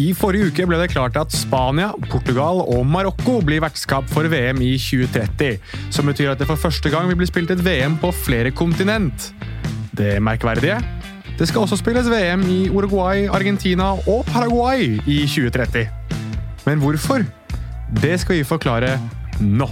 I forrige uke ble det klart at Spania, Portugal og Marokko blir vertskap for VM i 2030. Som betyr at det for første gang vil bli spilt et VM på flere kontinent. Det merkverdige? Det skal også spilles VM i Uruguay, Argentina og Paraguay i 2030. Men hvorfor? Det skal vi forklare nå.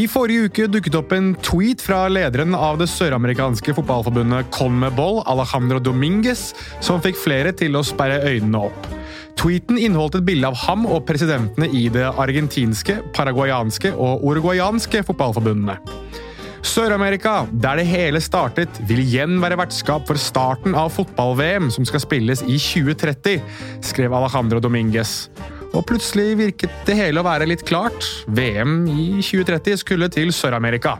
I forrige uke dukket opp en tweet fra lederen av det søramerikanske fotballforbundet Conmebol, Alejandro Dominguez, som fikk flere til å sperre øynene opp. Tweeten inneholdt et bilde av ham og presidentene i det argentinske, paraguayanske og uruguayanske fotballforbundene. Sør-Amerika, der det hele startet, vil igjen være vertskap for starten av fotball-VM som skal spilles i 2030, skrev Alejandro Dominguez. Og plutselig virket det hele å være litt klart. VM i 2030 skulle til Sør-Amerika.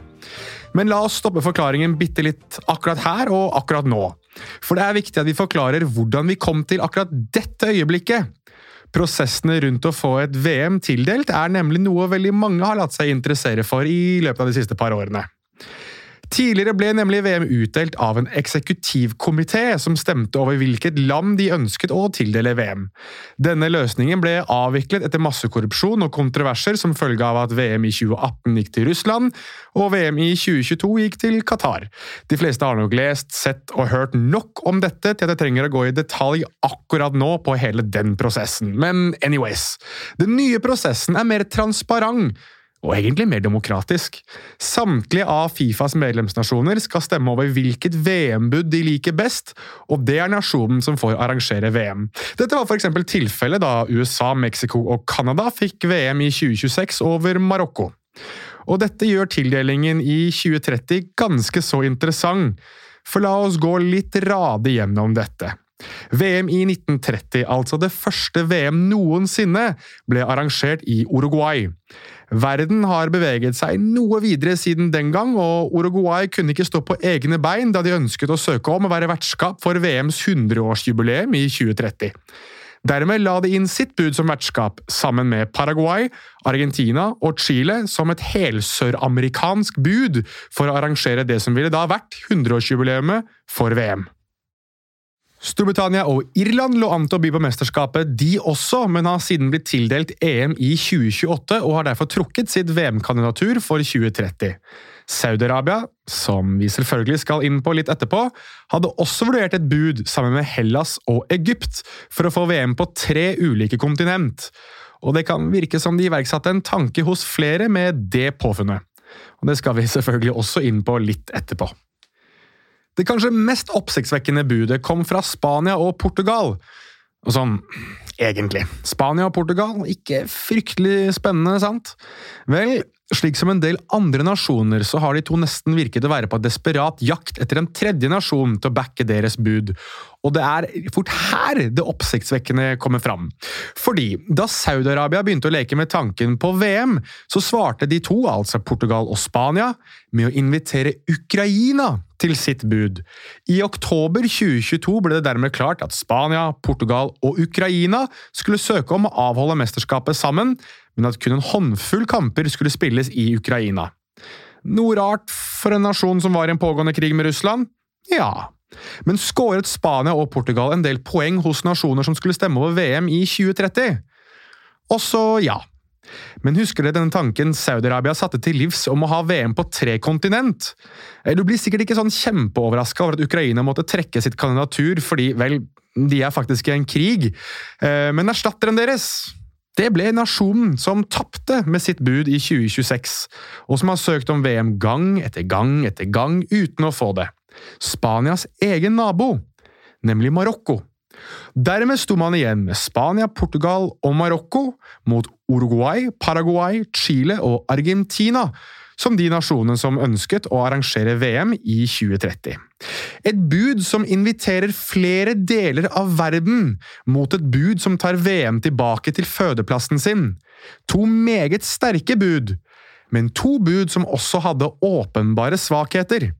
Men la oss stoppe forklaringen bitte litt akkurat her og akkurat nå. For det er viktig at vi forklarer hvordan vi kom til akkurat dette øyeblikket. Prosessene rundt å få et VM tildelt er nemlig noe veldig mange har latt seg interessere for i løpet av de siste par årene. Tidligere ble nemlig VM utdelt av en eksekutivkomité som stemte over hvilket land de ønsket å tildele VM. Denne løsningen ble avviklet etter massekorrupsjon og kontroverser som følge av at VM i 2018 gikk til Russland, og VM i 2022 gikk til Qatar. De fleste har nok lest, sett og hørt nok om dette til at jeg trenger å gå i detalj akkurat nå på hele den prosessen. Men anyways, den nye prosessen er mer transparent og egentlig mer demokratisk. Samtlige av Fifas medlemsnasjoner skal stemme over hvilket VM-bud de liker best, og det er nasjonen som får arrangere VM. Dette var f.eks. tilfellet da USA, Mexico og Canada fikk VM i 2026 over Marokko. Og dette gjør tildelingen i 2030 ganske så interessant, for la oss gå litt rade gjennom dette. VM i 1930, altså det første VM noensinne, ble arrangert i Uruguay. Verden har beveget seg noe videre siden den gang, og Uruguay kunne ikke stå på egne bein da de ønsket å søke om å være vertskap for VMs 100-årsjubileum i 2030. Dermed la de inn sitt bud som vertskap, sammen med Paraguay, Argentina og Chile som et helsøramerikansk bud for å arrangere det som ville da vært 100-årsjubileet for VM. Storbritannia og Irland lå an til å by på mesterskapet, de også, men har siden blitt tildelt EM i 2028 og har derfor trukket sitt VM-kandidatur for 2030. Saudi-Arabia, som vi selvfølgelig skal inn på litt etterpå, hadde også vurdert et bud sammen med Hellas og Egypt for å få VM på tre ulike kontinent. Og det kan virke som de iverksatte en tanke hos flere med det påfunnet. Og det skal vi selvfølgelig også inn på litt etterpå. Det kanskje mest oppsiktsvekkende budet kom fra Spania og Portugal. Og sånn, egentlig. Spania og Portugal, ikke fryktelig spennende, sant? Vel, slik som en del andre nasjoner, så har de to nesten virket å være på desperat jakt etter en tredje nasjon til å backe deres bud, og det er fort her det oppsiktsvekkende kommer fram. Fordi da Saudi-Arabia begynte å leke med tanken på VM, så svarte de to, altså Portugal og Spania, med å invitere Ukraina til sitt bud. I oktober 2022 ble det dermed klart at Spania, Portugal og Ukraina skulle søke om å avholde mesterskapet sammen, men at kun en håndfull kamper skulle spilles i Ukraina. Noe rart for en nasjon som var i en pågående krig med Russland? Ja, men skåret Spania og Portugal en del poeng hos nasjoner som skulle stemme over VM i 2030? Også ja. Men husker dere denne tanken Saudi-Arabia satte til livs om å ha VM på tre kontinent? Eh, du blir sikkert ikke sånn kjempeoverraska over at Ukraina måtte trekke sitt kandidatur fordi, vel, de er faktisk i en krig, eh, men erstatteren deres det ble nasjonen som tapte med sitt bud i 2026, og som har søkt om VM gang etter gang etter gang uten å få det. Spanias egen nabo, nemlig Marokko. Dermed sto man igjen med Spania, Portugal og Marokko mot Uruguay, Paraguay, Chile og Argentina som de nasjonene som ønsket å arrangere VM i 2030. Et bud som inviterer flere deler av verden mot et bud som tar VM tilbake til fødeplassen sin. To meget sterke bud, men to bud som også hadde åpenbare svakheter.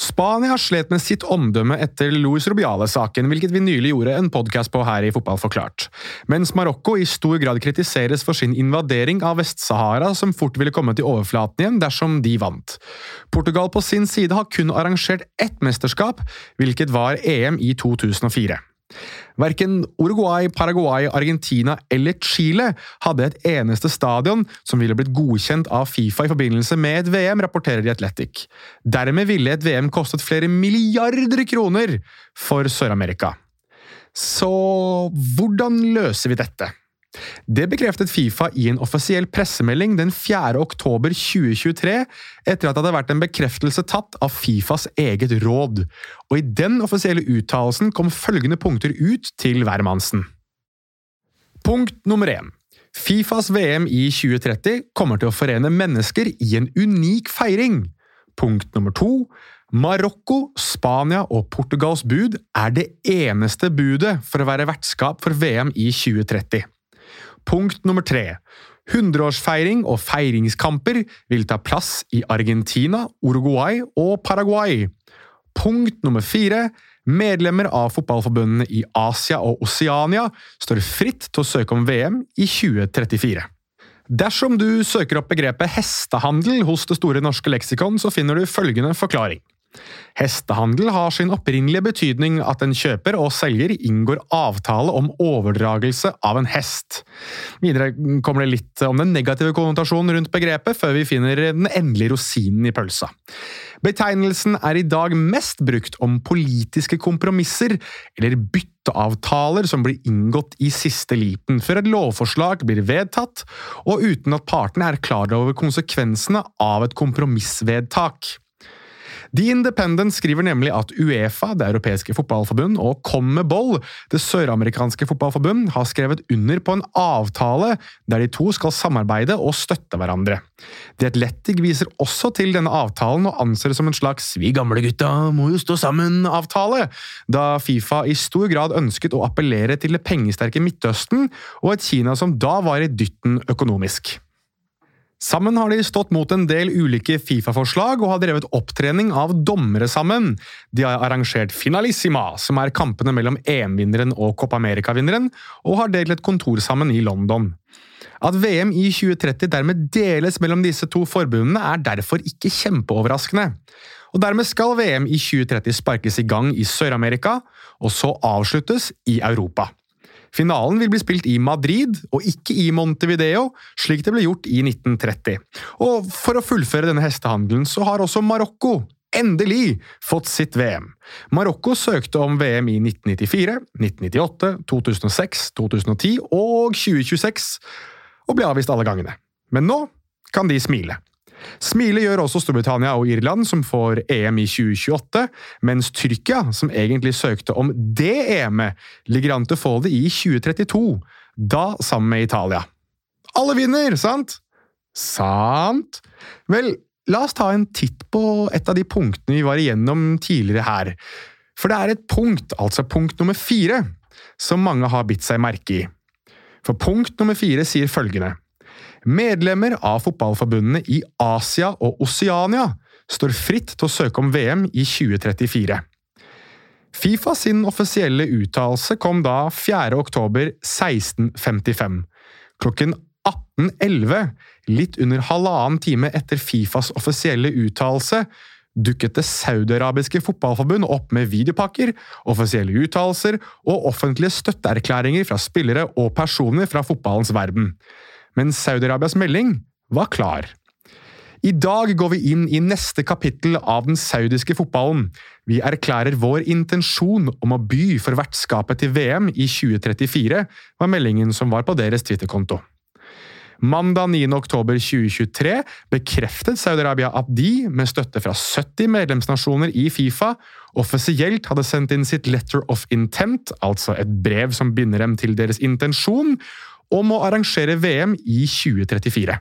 Spania slet med sitt omdømme etter Luis Rubiales-saken, hvilket vi nylig gjorde en podkast på her i Fotball forklart. Mens Marokko i stor grad kritiseres for sin invadering av Vest-Sahara, som fort ville komme til overflaten igjen dersom de vant. Portugal på sin side har kun arrangert ett mesterskap, hvilket var EM i 2004. Verken Uruguay, Paraguay, Argentina eller Chile hadde et eneste stadion som ville blitt godkjent av Fifa i forbindelse med et VM, rapporterer The Athletic. Dermed ville et VM kostet flere milliarder kroner for Sør-Amerika. Så hvordan løser vi dette? Det bekreftet Fifa i en offisiell pressemelding den 4. oktober 2023, etter at det hadde vært en bekreftelse tatt av Fifas eget råd, og i den offisielle uttalelsen kom følgende punkter ut til hvermannsen. Punkt nummer én. Fifas VM i 2030 kommer til å forene mennesker i en unik feiring. Punkt nummer to. Marokko, Spania og Portugals bud er det eneste budet for å være vertskap for VM i 2030. Punkt nummer tre. Hundreårsfeiring og feiringskamper vil ta plass i Argentina, Uruguay og Paraguay. Punkt nummer fire. Medlemmer av fotballforbundene i Asia og Oceania står fritt til å søke om VM i 2034. Dersom du søker opp begrepet hestehandel hos Det store norske leksikon, så finner du følgende forklaring. Hestehandel har sin opprinnelige betydning at en kjøper og selger inngår avtale om overdragelse av en hest. Videre kommer det litt om den negative konnotasjonen rundt begrepet, før vi finner den endelige rosinen i pølsa. Betegnelsen er i dag mest brukt om politiske kompromisser eller bytteavtaler som blir inngått i siste liten, før et lovforslag blir vedtatt, og uten at partene er klar over konsekvensene av et kompromissvedtak. The Independent skriver nemlig at Uefa, det europeiske fotballforbund, og CONMEBOL, det søramerikanske fotballforbund, har skrevet under på en avtale der de to skal samarbeide og støtte hverandre. The Athletic viser også til denne avtalen og anser det som en slags 'vi gamle gutta må jo stå sammen'-avtale, da Fifa i stor grad ønsket å appellere til det pengesterke Midtøsten og et Kina som da var i dytten økonomisk. Sammen har de stått mot en del ulike Fifa-forslag og har drevet opptrening av dommere sammen. De har arrangert Finalissima, som er kampene mellom EM-vinneren og Copa America-vinneren, og har delt et kontor sammen i London. At VM i 2030 dermed deles mellom disse to forbundene, er derfor ikke kjempeoverraskende. Og Dermed skal VM i 2030 sparkes i gang i Sør-Amerika, og så avsluttes i Europa. Finalen vil bli spilt i Madrid, og ikke i Montevideo, slik det ble gjort i 1930. Og for å fullføre denne hestehandelen så har også Marokko endelig fått sitt VM. Marokko søkte om VM i 1994, 1998, 2006, 2010 og 2026, og ble avvist alle gangene. Men nå kan de smile. Smile gjør også Storbritannia og Irland, som får EM i 2028, mens Tyrkia, som egentlig søkte om det EM-et, ligger an til å få det i 2032, da sammen med Italia. Alle vinner, sant? Sant? Vel, la oss ta en titt på et av de punktene vi var igjennom tidligere her. For det er et punkt, altså punkt nummer fire, som mange har bitt seg merke i. For punkt nummer fire sier følgende Medlemmer av fotballforbundene i Asia og Oceania står fritt til å søke om VM i 2034. Fifa sin offisielle uttalelse kom da 4. oktober 1655. Klokken 18.11, litt under halvannen time etter Fifas offisielle uttalelse, dukket det saudiarabiske fotballforbund opp med videopakker, offisielle uttalelser og offentlige støtteerklæringer fra spillere og personer fra fotballens verden men Saudi-Arabias melding var klar. I dag går vi inn i neste kapittel av den saudiske fotballen. Vi erklærer vår intensjon om å by for vertskapet til VM i 2034, var meldingen som var på deres Twitter-konto. Mandag 9. oktober 2023 bekreftet Saudi-Arabia at de, med støtte fra 70 medlemsnasjoner i Fifa, offisielt hadde sendt inn sitt letter of intent, altså et brev som binder dem til deres intensjon, om å arrangere VM i 2034.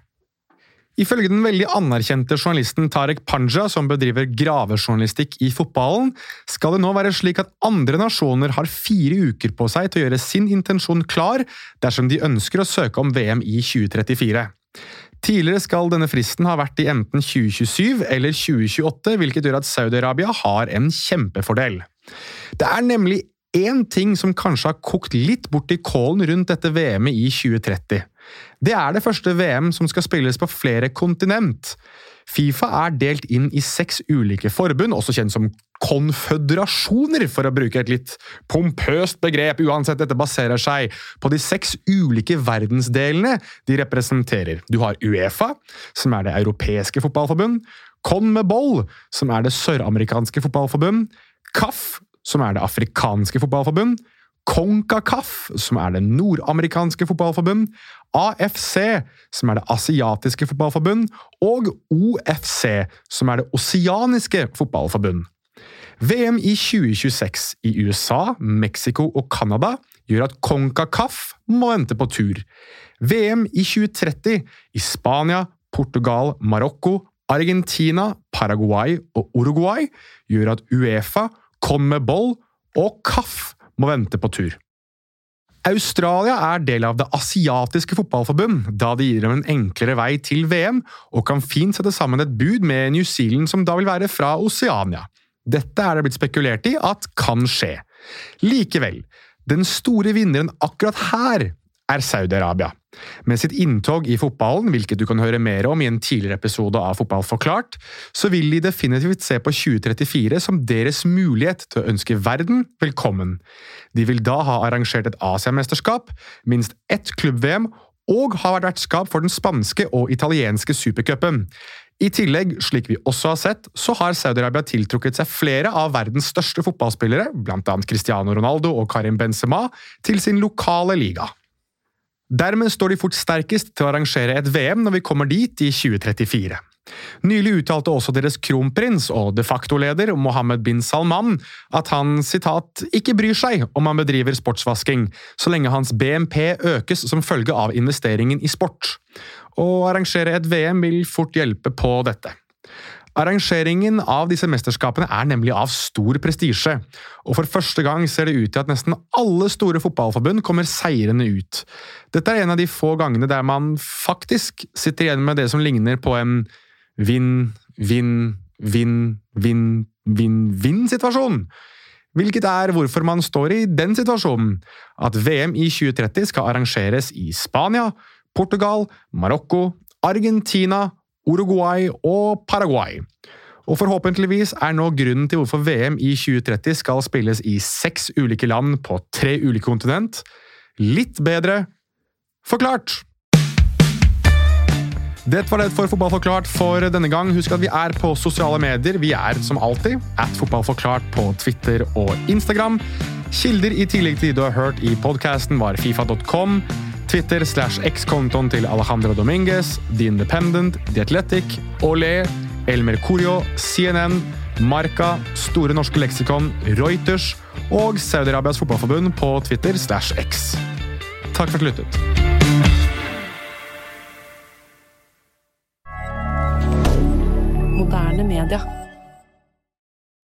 Ifølge den veldig anerkjente journalisten Tarek Panja, som bedriver gravejournalistikk i fotballen, skal det nå være slik at andre nasjoner har fire uker på seg til å gjøre sin intensjon klar dersom de ønsker å søke om VM i 2034. Tidligere skal denne fristen ha vært i enten 2027 eller 2028, hvilket gjør at Saudi-Arabia har en kjempefordel. Det er nemlig én ting som kanskje har kokt litt bort i kålen rundt dette VM-et i 2030. Det er det første VM som skal spilles på flere kontinent. Fifa er delt inn i seks ulike forbund, også kjent som konføderasjoner, for å bruke et litt pompøst begrep. Uansett, dette baserer seg på de seks ulike verdensdelene de representerer. Du har Uefa, som er det europeiske fotballforbund, CONMEBOL, som er det søramerikanske fotballforbund, CAF, som er det afrikanske fotballforbund, CONCACAF, som er det nordamerikanske fotballforbund, AFC, som er det asiatiske fotballforbund, og OFC, som er det oseaniske fotballforbund. VM i 2026 i USA, Mexico og Canada gjør at CONCACAF må vente på tur. VM i 2030 i Spania, Portugal, Marokko, Argentina, Paraguay og Uruguay gjør at Uefa, CONMEBOL og Kaff må vente på tur. Australia er del av det asiatiske fotballforbund, da det gir dem en enklere vei til VM, og kan fint sette sammen et bud med New Zealand, som da vil være fra Oceania. Dette er det blitt spekulert i at kan skje. Likevel, den store vinneren akkurat her er Saudi-Arabia. Med sitt inntog i fotballen, hvilket du kan høre mer om i en tidligere episode av Fotball forklart, så vil de definitivt se på 2034 som deres mulighet til å ønske verden velkommen. De vil da ha arrangert et Asiamesterskap, minst ett klubb-VM og ha vært vertskap for den spanske og italienske supercupen. I tillegg, slik vi også har sett, så har Saudi-Arabia tiltrukket seg flere av verdens største fotballspillere, blant annet Cristiano Ronaldo og Karim Benzema, til sin lokale liga. Dermed står de fort sterkest til å arrangere et VM når vi kommer dit i 2034. Nylig uttalte også deres kronprins og de facto-leder Mohammed bin Salman at han citat, ikke bryr seg om han bedriver sportsvasking, så lenge hans BNP økes som følge av investeringen i sport. Å arrangere et VM vil fort hjelpe på dette. Arrangeringen av disse mesterskapene er nemlig av stor prestisje, og for første gang ser det ut til at nesten alle store fotballforbund kommer seirende ut. Dette er en av de få gangene der man faktisk sitter igjen med det som ligner på en vinn, vinn, vinn, vinn, vinn-vinn-situasjon. Hvilket er hvorfor man står i den situasjonen, at VM i 2030 skal arrangeres i Spania, Portugal, Marokko, Argentina, Uruguay og Paraguay. Og forhåpentligvis er nå grunnen til hvorfor VM i 2030 skal spilles i seks ulike land på tre ulike kontinent, litt bedre forklart. Dette var det for Fotball forklart for denne gang. Husk at vi er på sosiale medier. Vi er som alltid at Fotballforklart på Twitter og Instagram. Kilder i tillegg til de du har hørt i podkasten, var fifa.com. Twitter slash X-kontoen til Alejandro Dominguez, The Independent, The Athletic, Olé, El Mercurio, CNN, Marca, Store norske leksikon, Reuters og Saudi-Arabias fotballforbund på Twitter slash X. Takk for at du lyttet. Moderne media.